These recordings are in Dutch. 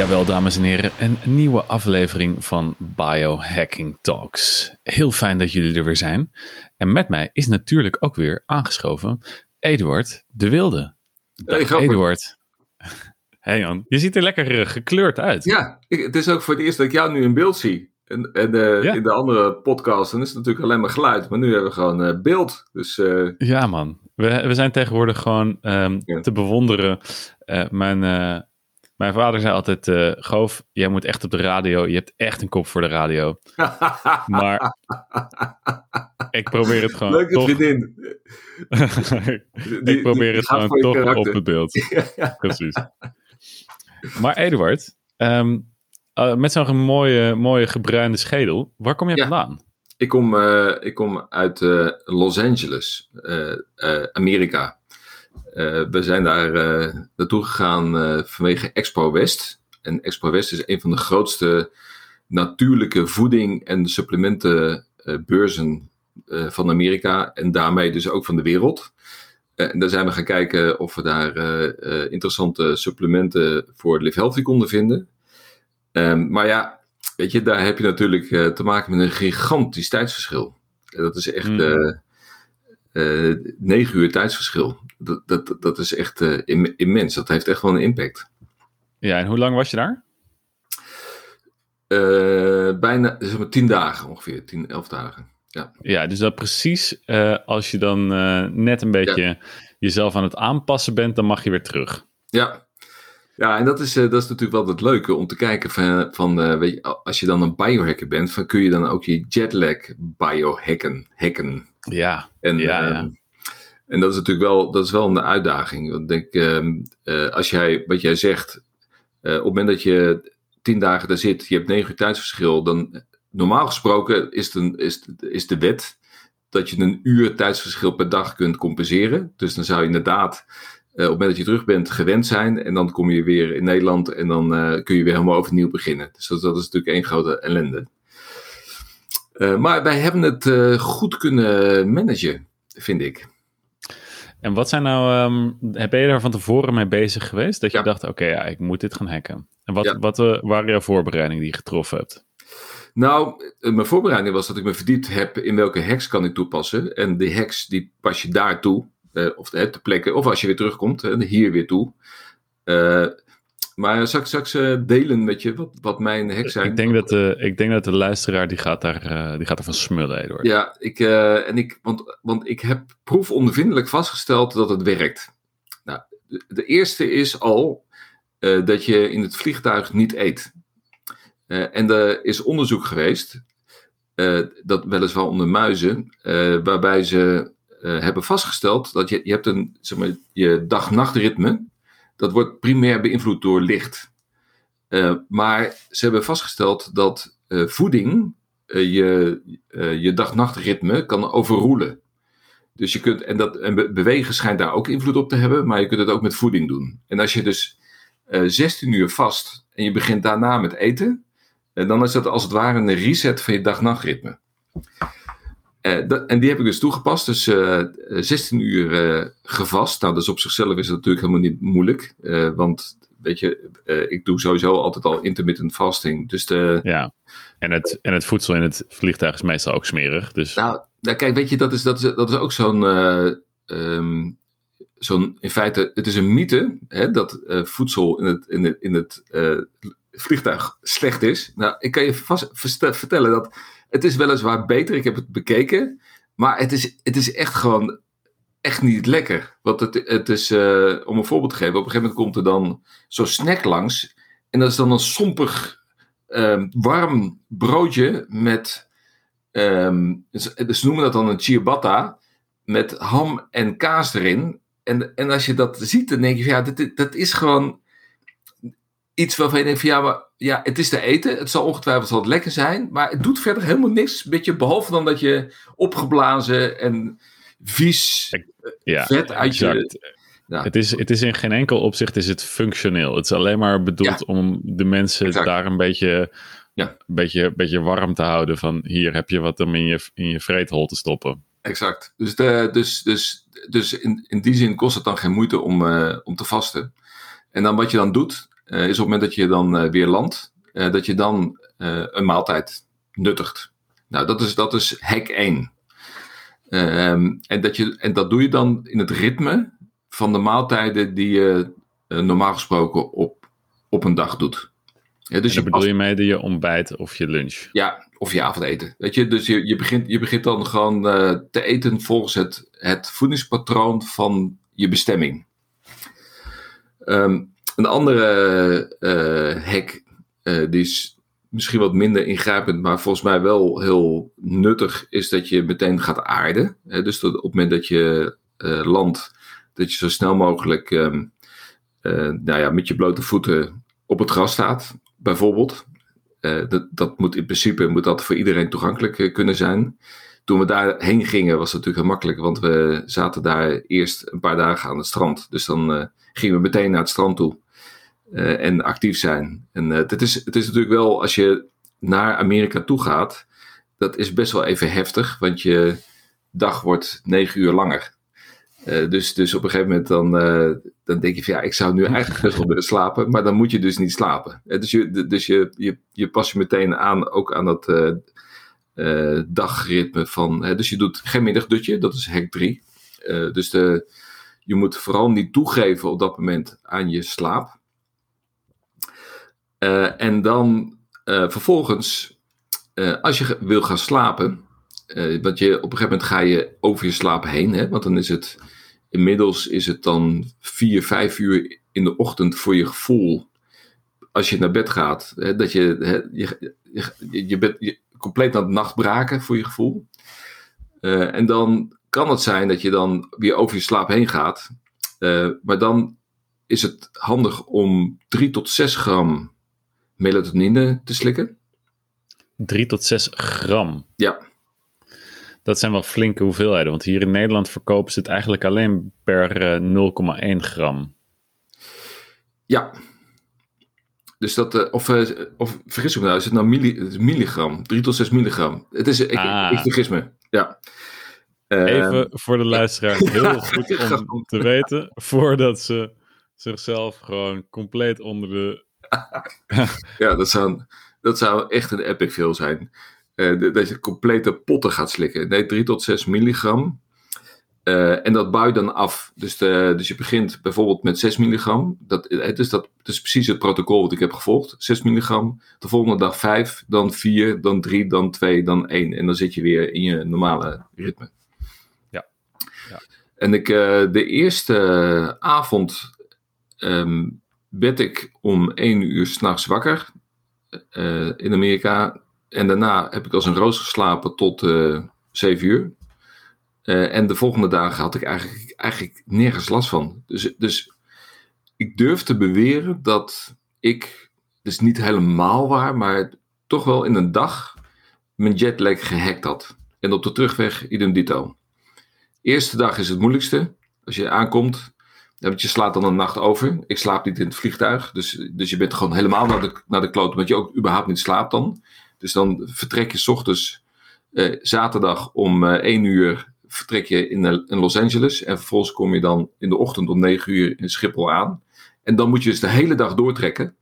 Jawel, dames en heren, een nieuwe aflevering van Biohacking Talks. Heel fijn dat jullie er weer zijn. En met mij is natuurlijk ook weer aangeschoven Eduard de Wilde. Hey, grappig. Eduard. Hey Jan, je ziet er lekker eh, gekleurd uit. Ja, ik- het is ook voor het eerst dat ik jou nu in beeld zie. En, en eh, Ja. in de andere podcast dan is het natuurlijk alleen maar geluid. Maar nu hebben we gewoon eh, beeld. Dus Ja, man. We, we zijn tegenwoordig gewoon ehm, Ja. te bewonderen. Mijn, mijn vader zei altijd: eh Goof, jij moet echt op de radio. Je hebt echt een kop voor de radio. Maar ik probeer het gewoon leuke toch. vriendin. Die- ik probeer die het gewoon je toch karakter. op het beeld. Ja. Precies. Maar Eduard, ehm, eh, met zo'n mooie, mooie gebruinde schedel, waar kom jij Ja. vandaan? Ik, kom, eh, ik kom uit Los Angeles, Amerika. Eh, we zijn daar eh, naartoe gegaan eh, vanwege Expo West. En Expo West is een van de grootste natuurlijke voeding- en supplementenbeurzen van Amerika. En daarmee dus ook van de wereld. En daar zijn we gaan kijken of we daar interessante supplementen voor Live Healthy konden vinden. Ehm, maar ja, weet je, daar heb je natuurlijk te maken met een gigantisch tijdsverschil. En dat is echt Mm. Eh, negen uur tijdsverschil. Dat, dat, dat is echt eh, im- immens. Dat heeft echt wel een impact. Ja, en hoe lang was je daar? Eh, bijna zeg maar, tien dagen ongeveer, tien, elf dagen. Ja, dus dat precies als je dan net een beetje jezelf aan het aanpassen bent, dan mag je weer terug. Ja, ja en dat is, dat is natuurlijk wel het leuke om te kijken van, van weet je, als je dan een biohacker bent, van kun je dan ook je jetlag biohacken, hacken. Ja, En, Ja, ehm, en dat is natuurlijk wel, dat is wel een uitdaging. Want ik denk, ehm, eh, als jij, wat jij zegt, eh, op het moment dat je tien dagen daar zit, je hebt negen uur tijdsverschil, dan normaal gesproken is, het een, is, is de wet dat je een uur tijdsverschil per dag kunt compenseren. Dus dan zou je inderdaad, eh, op het moment dat je terug bent, gewend zijn. En dan kom je weer in Nederland en dan kun je weer helemaal overnieuw beginnen. Dus dat, dat is natuurlijk één grote ellende. Eh, maar wij hebben het eh, goed kunnen managen, vind ik. En wat zijn nou, ehm, ben je daar van tevoren mee bezig geweest? Dat je Ja. dacht, oké, ja, ik moet dit gaan hacken. En wat, Ja. wat eh, waren jouw voorbereidingen die je getroffen hebt? Nou, mijn voorbereiding was dat ik me verdiept heb in welke hacks kan ik toepassen. En die hacks die pas je daar toe, eh, of eh, ter plekke, of als je weer terugkomt, hier weer toe. Eh, maar zal ik straks eh, delen met je wat, wat mijn hacks zijn? Ik denk, dat de, ik denk dat de luisteraar, die gaat, daar, eh, die gaat ervan smullen, Eduard. Ja, ik, eh, en ik, want, want ik heb proefondervindelijk vastgesteld dat het werkt. Nou, de, de eerste is al eh, dat je in het vliegtuig niet eet. Eh, en er is onderzoek geweest, eh, dat weliswaar onder muizen, eh, waarbij ze eh, hebben vastgesteld dat je, je hebt een, zeg maar, je dag-nachtritme, dat wordt primair beïnvloed door licht. Eh, maar ze hebben vastgesteld dat eh, voeding eh, je, je dag-nachtritme kan overroelen. Dus je kunt, en, dat, en be- bewegen schijnt daar ook invloed op te hebben, maar je kunt het ook met voeding doen. En als je dus eh 16 uur vast en je begint daarna met eten, dan is dat als het ware een reset van je dag-nachtritme. Eh, dat- en die heb ik dus toegepast, dus eh, eh, 16 uur eh, gevast. Nou, dus op zichzelf is dat natuurlijk helemaal niet moeilijk, eh, want weet je, eh, ik doe sowieso altijd al intermittent fasting. Dus de, Ja. En, het, en het voedsel in het vliegtuig is meestal ook smerig. Dus Nou, nou, kijk, weet je, dat is, dat is, dat is ook zo'n. eh, ehm, zo'n in feite, het is een mythe hè, dat eh, voedsel in het, in het, in het eh, vliegtuig slecht is. Nou, ik kan je vast vertellen dat het is weliswaar beter. Ik heb het bekeken, maar het is, het is echt gewoon echt niet lekker. Want het, het is, eh, om een voorbeeld te geven, op een gegeven moment komt er dan zo'n snack langs. En dat is dan een sompig ehm, warm broodje met dus ze noemen dat dan een ciabatta met ham en kaas erin. En, en als je dat ziet, dan denk je ja, dat is gewoon iets waarvan je denkt van ja, maar ja, het is te eten. Het zal ongetwijfeld wel lekker zijn, maar het doet verder helemaal niks. Met je, behalve dan dat je opgeblazen en vies ja, vet uit je... exact. Ja. Het, is, het is in geen enkel opzicht is het functioneel. Het is alleen maar bedoeld Ja. om de mensen Exact. daar een beetje, Ja. een beetje, beetje warm te houden. Van hier heb je wat om in je, in je vreethol te stoppen. Exact. Dus, de, dus, dus, dus in, in die zin kost het dan geen moeite om, eh, om te vasten. En dan wat je dan doet, is op het moment dat je dan weer landt, dat je dan een maaltijd nuttigt. Nou, dat is, dat is hack 1. Ehm, en, dat je, en dat doe je dan in het ritme van de maaltijden die je normaal gesproken op, op een dag doet. Ja, dus je bedoel je mee je ontbijt of je lunch? Ja, of je avondeten. Weet je, dus je, je, begint, je begint dan gewoon uh, te eten volgens het, het voedingspatroon van je bestemming. Um, een andere uh, hack, uh, die is misschien wat minder ingrijpend, maar volgens mij wel heel nuttig, is dat je meteen gaat aarden. dus op het moment dat je landt, dat je zo snel mogelijk um, nou ja, met je blote voeten op het gras staat bijvoorbeeld. Uh, dat, dat moet in principe moet dat voor iedereen toegankelijk uh, kunnen zijn. Toen we daarheen gingen was het natuurlijk heel makkelijk, want we zaten daar eerst een paar dagen aan het strand. Dus dan uh, gingen we meteen naar het strand toe en actief zijn. En het, is, het is natuurlijk wel, als je naar Amerika toe gaat, dat is best wel even heftig, want je dag wordt negen uur langer. Uh, dus, dus op een gegeven moment dan, uh, dan denk je van ja, ik zou nu eigenlijk best wel willen slapen, maar dan moet je dus niet slapen. Uh, dus je, dus je, je, je pas je meteen aan, ook aan dat dagritme van, dus je doet geen middagdutje, dat is hack 3. dus de, je moet vooral niet toegeven op dat moment aan je slaap. En dan vervolgens, als je wil gaan slapen, want je, op een gegeven moment ga je over je slaap heen. Hè? Want dan is het. Inmiddels is het dan vier, vijf uur in de ochtend voor je gevoel. Als je naar bed gaat. Hè, dat je, hè, je, je, je bent compleet aan het nachtbraken voor je gevoel. En dan kan het zijn dat je dan weer over je slaap heen gaat. Maar dan is het handig om 3 tot 6 gram melatonine te slikken. 3 tot 6 gram? Ja dat zijn wel flinke hoeveelheden. Want hier in Nederland verkopen ze het eigenlijk alleen per 0,1 eh, gram. Ja. Dus dat, uh, of, uh, of vergis me nou, is het nou milli, milligram? 3 tot 6 milligram. Het is, ik, ah. ik vergis me, ja. Even voor de luisteraar, heel goed om te weten, voordat ze zichzelf gewoon compleet onder de... ja, dat zou, dat zou echt een epic veel zijn. Uh, dat je complete potten gaat slikken. Nee, 3 tot 6 milligram. Uh, en dat bouw je dan af. Dus, de, dus je begint bijvoorbeeld met 6 milligram. Dat, het, is dat, het is precies het protocol wat ik heb gevolgd. 6 milligram. De volgende dag 5, dan 4, dan 3, dan 2, dan 1. En dan zit je weer in je normale ritme. Ja. ja. En ik, uh, de eerste avond um, werd ik om 1 uur s'nachts wakker. Uh, in Amerika en daarna heb ik als een roos geslapen tot eh, 7 uur. Uh, en de volgende dagen had ik eigenlijk, eigenlijk nergens last van. Dus, dus ik durf te beweren dat ik, dus niet helemaal waar, maar toch wel in een dag mijn jetlag gehackt had. En op de terugweg idem dito. Eerste dag is het moeilijkste. Als je aankomt, want je slaat dan een nacht over. Ik slaap niet in het vliegtuig. Dus, dus je bent gewoon helemaal naar de, naar de kloot. Want je ook überhaupt niet slaapt dan. Dus dan vertrek je s ochtends uh, zaterdag om eh, 1 uur vertrek je in, uh, in, Los Angeles. En vervolgens kom je dan in de ochtend om 9 uur in Schiphol aan. En dan moet je dus de hele dag doortrekken.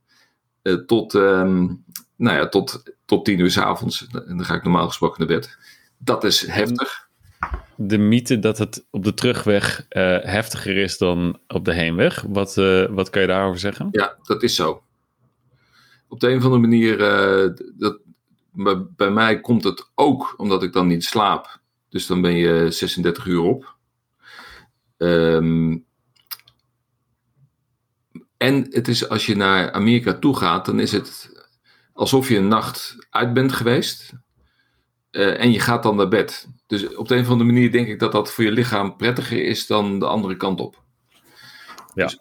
tot, um, nou ja, tot, tot 10 uur s avonds. En dan ga ik normaal gesproken naar bed. Dat is heftig. De mythe dat het op de terugweg heftiger is dan op de heenweg. Wat, wat kan je daarover zeggen? Ja, dat is zo. Op de een of andere manier, dat, maar bij mij komt het ook omdat ik dan niet slaap. Dus dan ben je 36 uur op. Um, en het is als je naar Amerika toe gaat, dan is het alsof je een nacht uit bent geweest. Uh, en je gaat dan naar bed. Dus op de een of andere manier denk ik dat dat voor je lichaam prettiger is dan de andere kant op. Ja. Dus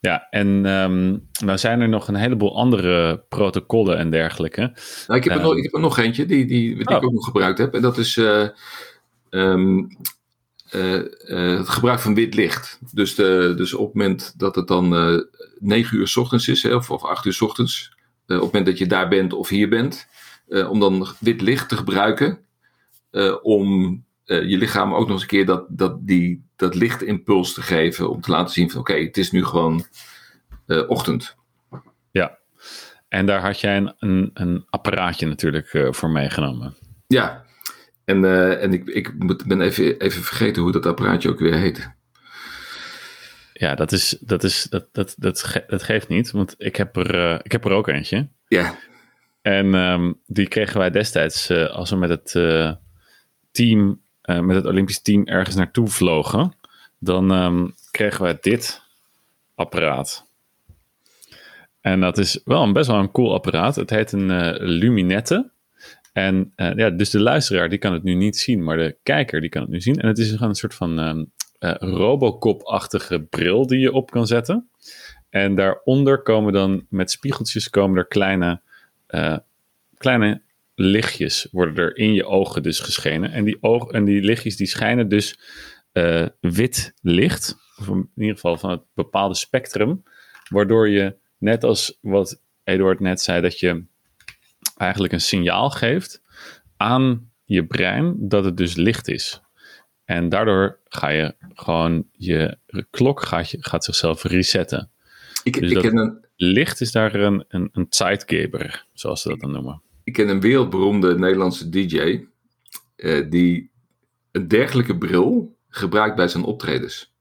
ja, en um, nou zijn er nog een heleboel andere protocollen en dergelijke. Nou, ik, heb er nog, ik heb er nog eentje die, die, die ik oh. ook nog gebruikt heb. En dat is uh, um, uh, uh, het gebruik van wit licht. Dus, de, dus op het moment dat het dan 9 uur s ochtends is, hè, of, of 8 uur s ochtends, op het moment dat je daar bent of hier bent, om dan wit licht te gebruiken om je lichaam ook nog eens een keer dat, dat die dat lichtimpuls te geven. Om te laten zien van oké, het is nu gewoon ochtend. Ja, en daar had jij een, een, een apparaatje natuurlijk voor meegenomen. Ja, en, en ik, ik ben even, even vergeten hoe dat apparaatje ook weer heet. Ja, dat, is, dat, is, dat, dat, dat, dat geeft niet, want ik heb er, ik heb er ook eentje. Ja. En um, die kregen wij destijds uh, als we met het uh, team, uh, met het Olympisch team ergens naartoe vlogen. Dan um, kregen wij dit apparaat. En dat is wel een best wel een cool apparaat. Het heet een Luminette. En ja, dus de luisteraar die kan het nu niet zien, maar de kijker die kan het nu zien. En het is gewoon een soort van um, Robocop-achtige bril die je op kan zetten. En daaronder komen dan met spiegeltjes komen er kleine uh, kleine lichtjes worden er in je ogen dus geschenen. En die, oog, en die lichtjes die schijnen dus uh, wit licht, of in ieder geval van het bepaalde spectrum, waardoor je, net als wat Eduard net zei, dat je eigenlijk een signaal geeft aan je brein dat het dus licht is. En daardoor ga je gewoon, je klok gaat, je, gaat zichzelf resetten. Ik, dus ik ken een, licht is daar een, een, een zeitgeber, zoals ze dat dan noemen. Ik ken een wereldberoemde Nederlandse DJ uh, die een dergelijke bril gebruikt bij zijn optredens.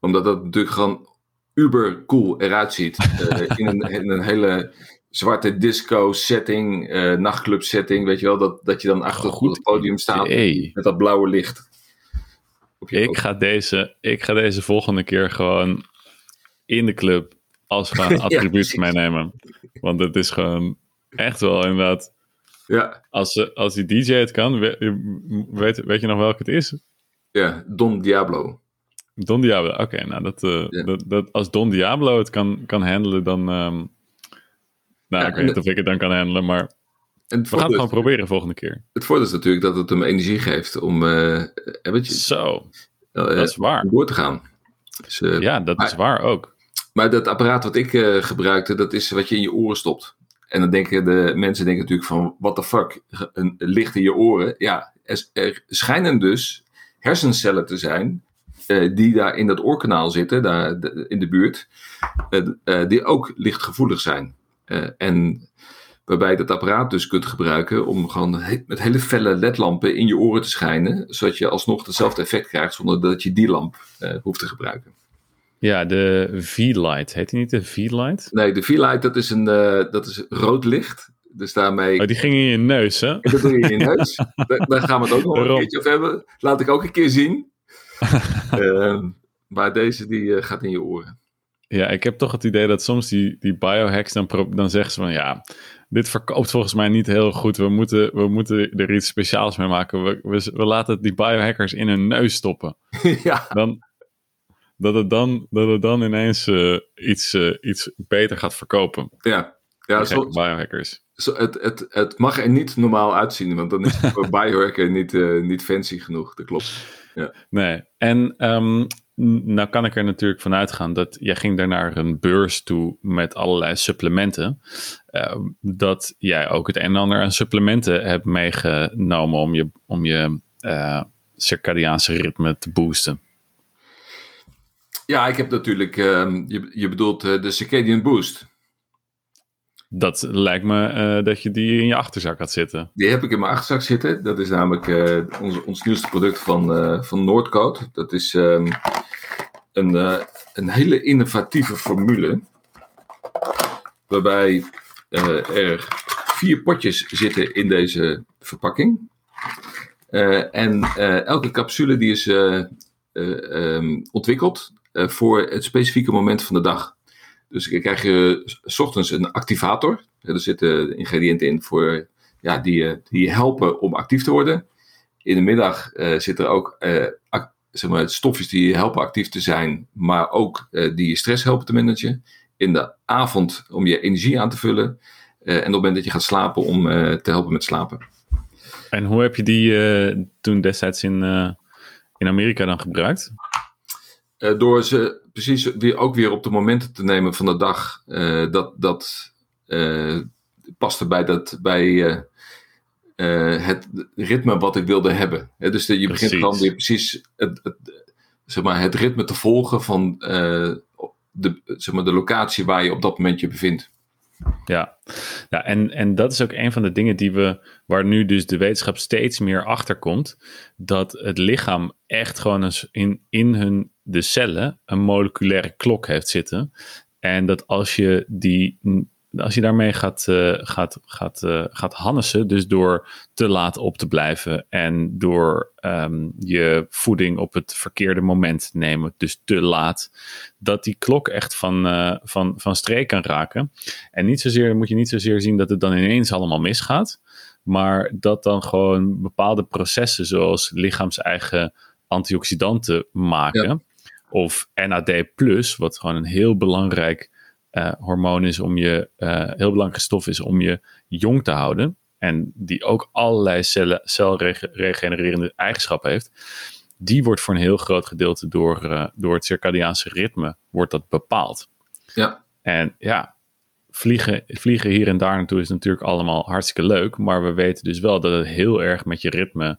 Omdat dat natuurlijk gewoon uber cool eruit ziet. Uh, in, een, in, een, hele zwarte disco setting, uh, nachtclub setting, weet je wel, dat, dat je dan achter oh, het podium staat met dat blauwe licht. Ik ga, deze, ik ga deze volgende keer gewoon in de club als we gaan attribuut ja, meenemen. Want het is gewoon echt wel inderdaad. Ja. Als, als die DJ het kan, weet, weet je nog welke het is? Ja, Don Diablo. Don Diablo, oké. nou, dat, uh, dat, dat, als Don Diablo het kan, kan handelen, dan. Um, nou, ja, ik weet niet of ik het dan kan handelen, maar. we gaan het gewoon proberen volgende keer. Het voordeel is natuurlijk dat het hem energie geeft om. Uh, je, Zo, uh, dat is waar. Door te gaan. Dus, ja, dat maar, is waar ook. Maar dat apparaat wat ik uh, gebruikte, dat is wat je in je oren stopt. En dan denken de mensen denken natuurlijk van, what the fuck, een licht in je oren. Ja, er, schijnen dus hersencellen te zijn uh, die daar in dat oorkanaal zitten, daar in de buurt, uh, die ook lichtgevoelig zijn. en waarbij je dat apparaat dus kunt gebruiken om gewoon met hele felle ledlampen in je oren te schijnen, zodat je alsnog hetzelfde effect krijgt zonder dat je die lamp hoeft te gebruiken. Ja, de V-Light. Heet die niet de V-Light? Nee, de V-Light dat is, een, uh, dat is rood licht. Dus daarmee... Oh, die ging in je neus, hè? Dat doe je in je neus. daar, gaan we het ook nog een keertje over hebben. Laat ik ook een keer zien. uh, maar deze die uh, gaat in je oren. Ja, ik heb toch het idee dat soms die, die biohacks dan, dan zeggen ze van ja, dit verkoopt volgens mij niet heel goed. We moeten, we moeten er iets speciaals mee maken. We, we, we laten die biohackers in hun neus stoppen. ja. Dan, dat het dan, dat het dan ineens uh, iets, uh, iets beter gaat verkopen. Ja, ja zo, biohackers. Zo, het, het, het mag er niet normaal uitzien, want dan is voor biohacker niet, uh, niet fancy genoeg. Dat klopt. Ja. Nee, en um, nou kan ik er natuurlijk vanuit gaan dat jij ging daar naar een beurs toe met allerlei supplementen. Uh, dat jij ook het een en ander aan supplementen hebt meegenomen om je, om je circadiaanse ritme te boosten. Ja, ik heb natuurlijk, uh, je, je bedoelt uh, de Circadian Boost. Dat lijkt me uh, dat je die in je achterzak had zitten. Die heb ik in mijn achterzak zitten. Dat is namelijk uh, ons, ons nieuwste product van, van Noordcoat. Dat is um, een, een hele innovatieve formule. Waarbij er vier potjes zitten in deze verpakking. en elke capsule die is um, ontwikkeld eh, voor het specifieke moment van de dag. Dus dan krijg je s ochtends een activator. Er zitten ingrediënten in voor, ja, die, die je helpen om actief te worden. In de middag uh, zitten er ook zeg maar, stofjes die helpen actief te zijn, maar ook die je stress helpen te managen. In de avond om je energie aan te vullen. en op het moment dat je gaat slapen om te helpen met slapen. En hoe heb je die toen destijds in, in Amerika dan gebruikt? Uh, door ze precies weer, ook weer op de momenten te nemen van de dag. Uh, dat dat uh, paste bij, dat, bij het ritme wat ik wilde hebben. dus je begint gewoon weer precies het, het, zeg maar, het ritme te volgen van de, zeg maar, de locatie waar je op dat moment je bevindt. Ja, ja en, en dat is ook een van de dingen die we, waar nu dus de wetenschap steeds meer achter komt, dat het lichaam echt gewoon eens in, in hun, de cellen een moleculaire klok heeft zitten. En dat als je die als je daarmee gaat, uh, gaat, gaat, uh, gaat hannesen, dus door te laat op te blijven en door um, je voeding op het verkeerde moment te nemen, dus te laat, dat die klok echt van, uh, van, van streek kan raken. En niet zozeer, moet je niet zozeer zien dat het dan ineens allemaal misgaat, maar dat dan gewoon bepaalde processen, zoals lichaams eigen antioxidanten maken. Of NAD, wat gewoon een heel belangrijk uh, hormoon is om je, uh, heel belangrijke stof is om je jong te houden. En die ook allerlei cellen, celregenererende eigenschappen heeft. Die wordt voor een heel groot gedeelte door, uh, door het circadiaanse ritme wordt dat bepaald. Ja. En ja, vliegen, vliegen hier en daar naartoe is natuurlijk allemaal hartstikke leuk. Maar we weten dus wel dat het heel erg met je ritme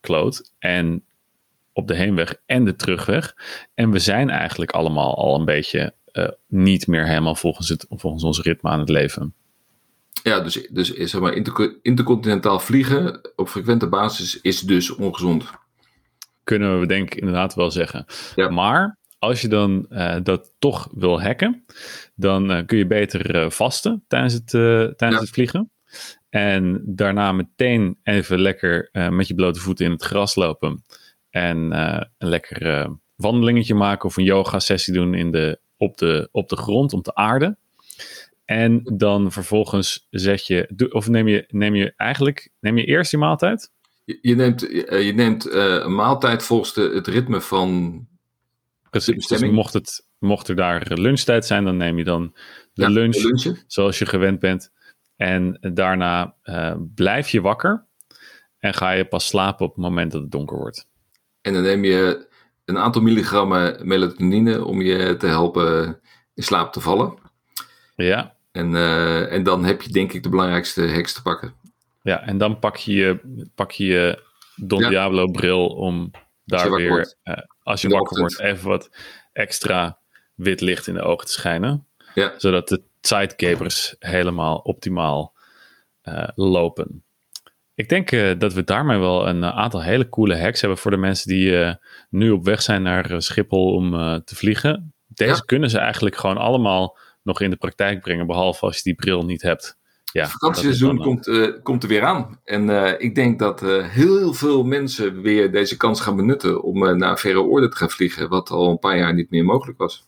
kloot. En op de heenweg en de terugweg. En we zijn eigenlijk allemaal al een beetje uh, niet meer helemaal volgens, het, volgens ons ritme aan het leven. Ja, dus, dus zeg maar, intercontinentaal vliegen op frequente basis is dus ongezond. Kunnen we denk ik inderdaad wel zeggen. Ja. Maar als je dan uh, dat toch wil hacken, dan uh, kun je beter vasten tijdens, het, tijdens ja. het vliegen. En daarna meteen even lekker met je blote voeten in het gras lopen. En een lekker wandelingetje maken of een yoga sessie doen in de op de, op de grond, om te aarden. En dan vervolgens zet je, of neem je, neem je eigenlijk, neem je eerst je maaltijd? Je, je neemt, je, neemt uh, een maaltijd volgens de, het ritme van Precies, dus mocht, het, mocht er daar lunchtijd zijn, dan neem je dan de ja, lunch zoals je gewend bent. En daarna uh, blijf je wakker en ga je pas slapen op het moment dat het donker wordt. En dan neem je een aantal milligrammen melatonine om je te helpen in slaap te vallen. Ja. En, uh, en dan heb je denk ik de belangrijkste heks te pakken. Ja, en dan pak je je, pak je, je Don ja. Diablo bril om daar weer, uh, als je wakker wordt, even wat extra wit licht in de ogen te schijnen. Ja. Zodat de sidecapers helemaal optimaal uh, lopen. Ik denk uh, dat we daarmee wel een uh, aantal hele coole hacks hebben voor de mensen die uh, nu op weg zijn naar Schiphol om te vliegen. Deze ja. kunnen ze eigenlijk gewoon allemaal nog in de praktijk brengen, behalve als je die bril niet hebt. Ja, het vakantieseizoen komt, komt er weer aan. En ik denk dat heel veel mensen weer deze kans gaan benutten om naar verre orde te gaan vliegen, wat al een paar jaar niet meer mogelijk was.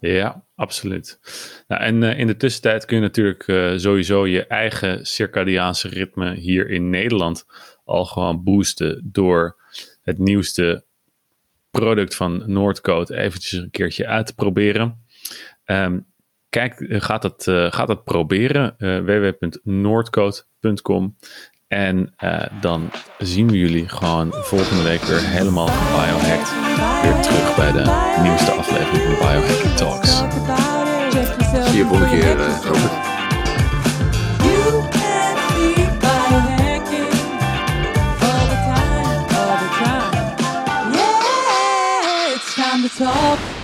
Ja, absoluut. Nou, en uh, in de tussentijd kun je natuurlijk uh, sowieso je eigen circadiaanse ritme hier in Nederland al gewoon boosten door het nieuwste product van Noordcoat eventjes een keertje uit te proberen. Um, kijk, gaat het, uh, gaat het proberen. www.noordcoat.com en uh, dan zien we jullie gewoon volgende week weer helemaal biohacked. Weer terug bij de nieuwste aflevering van Biohacking Talks. Zie je volgende keer, uh, Robert. talk.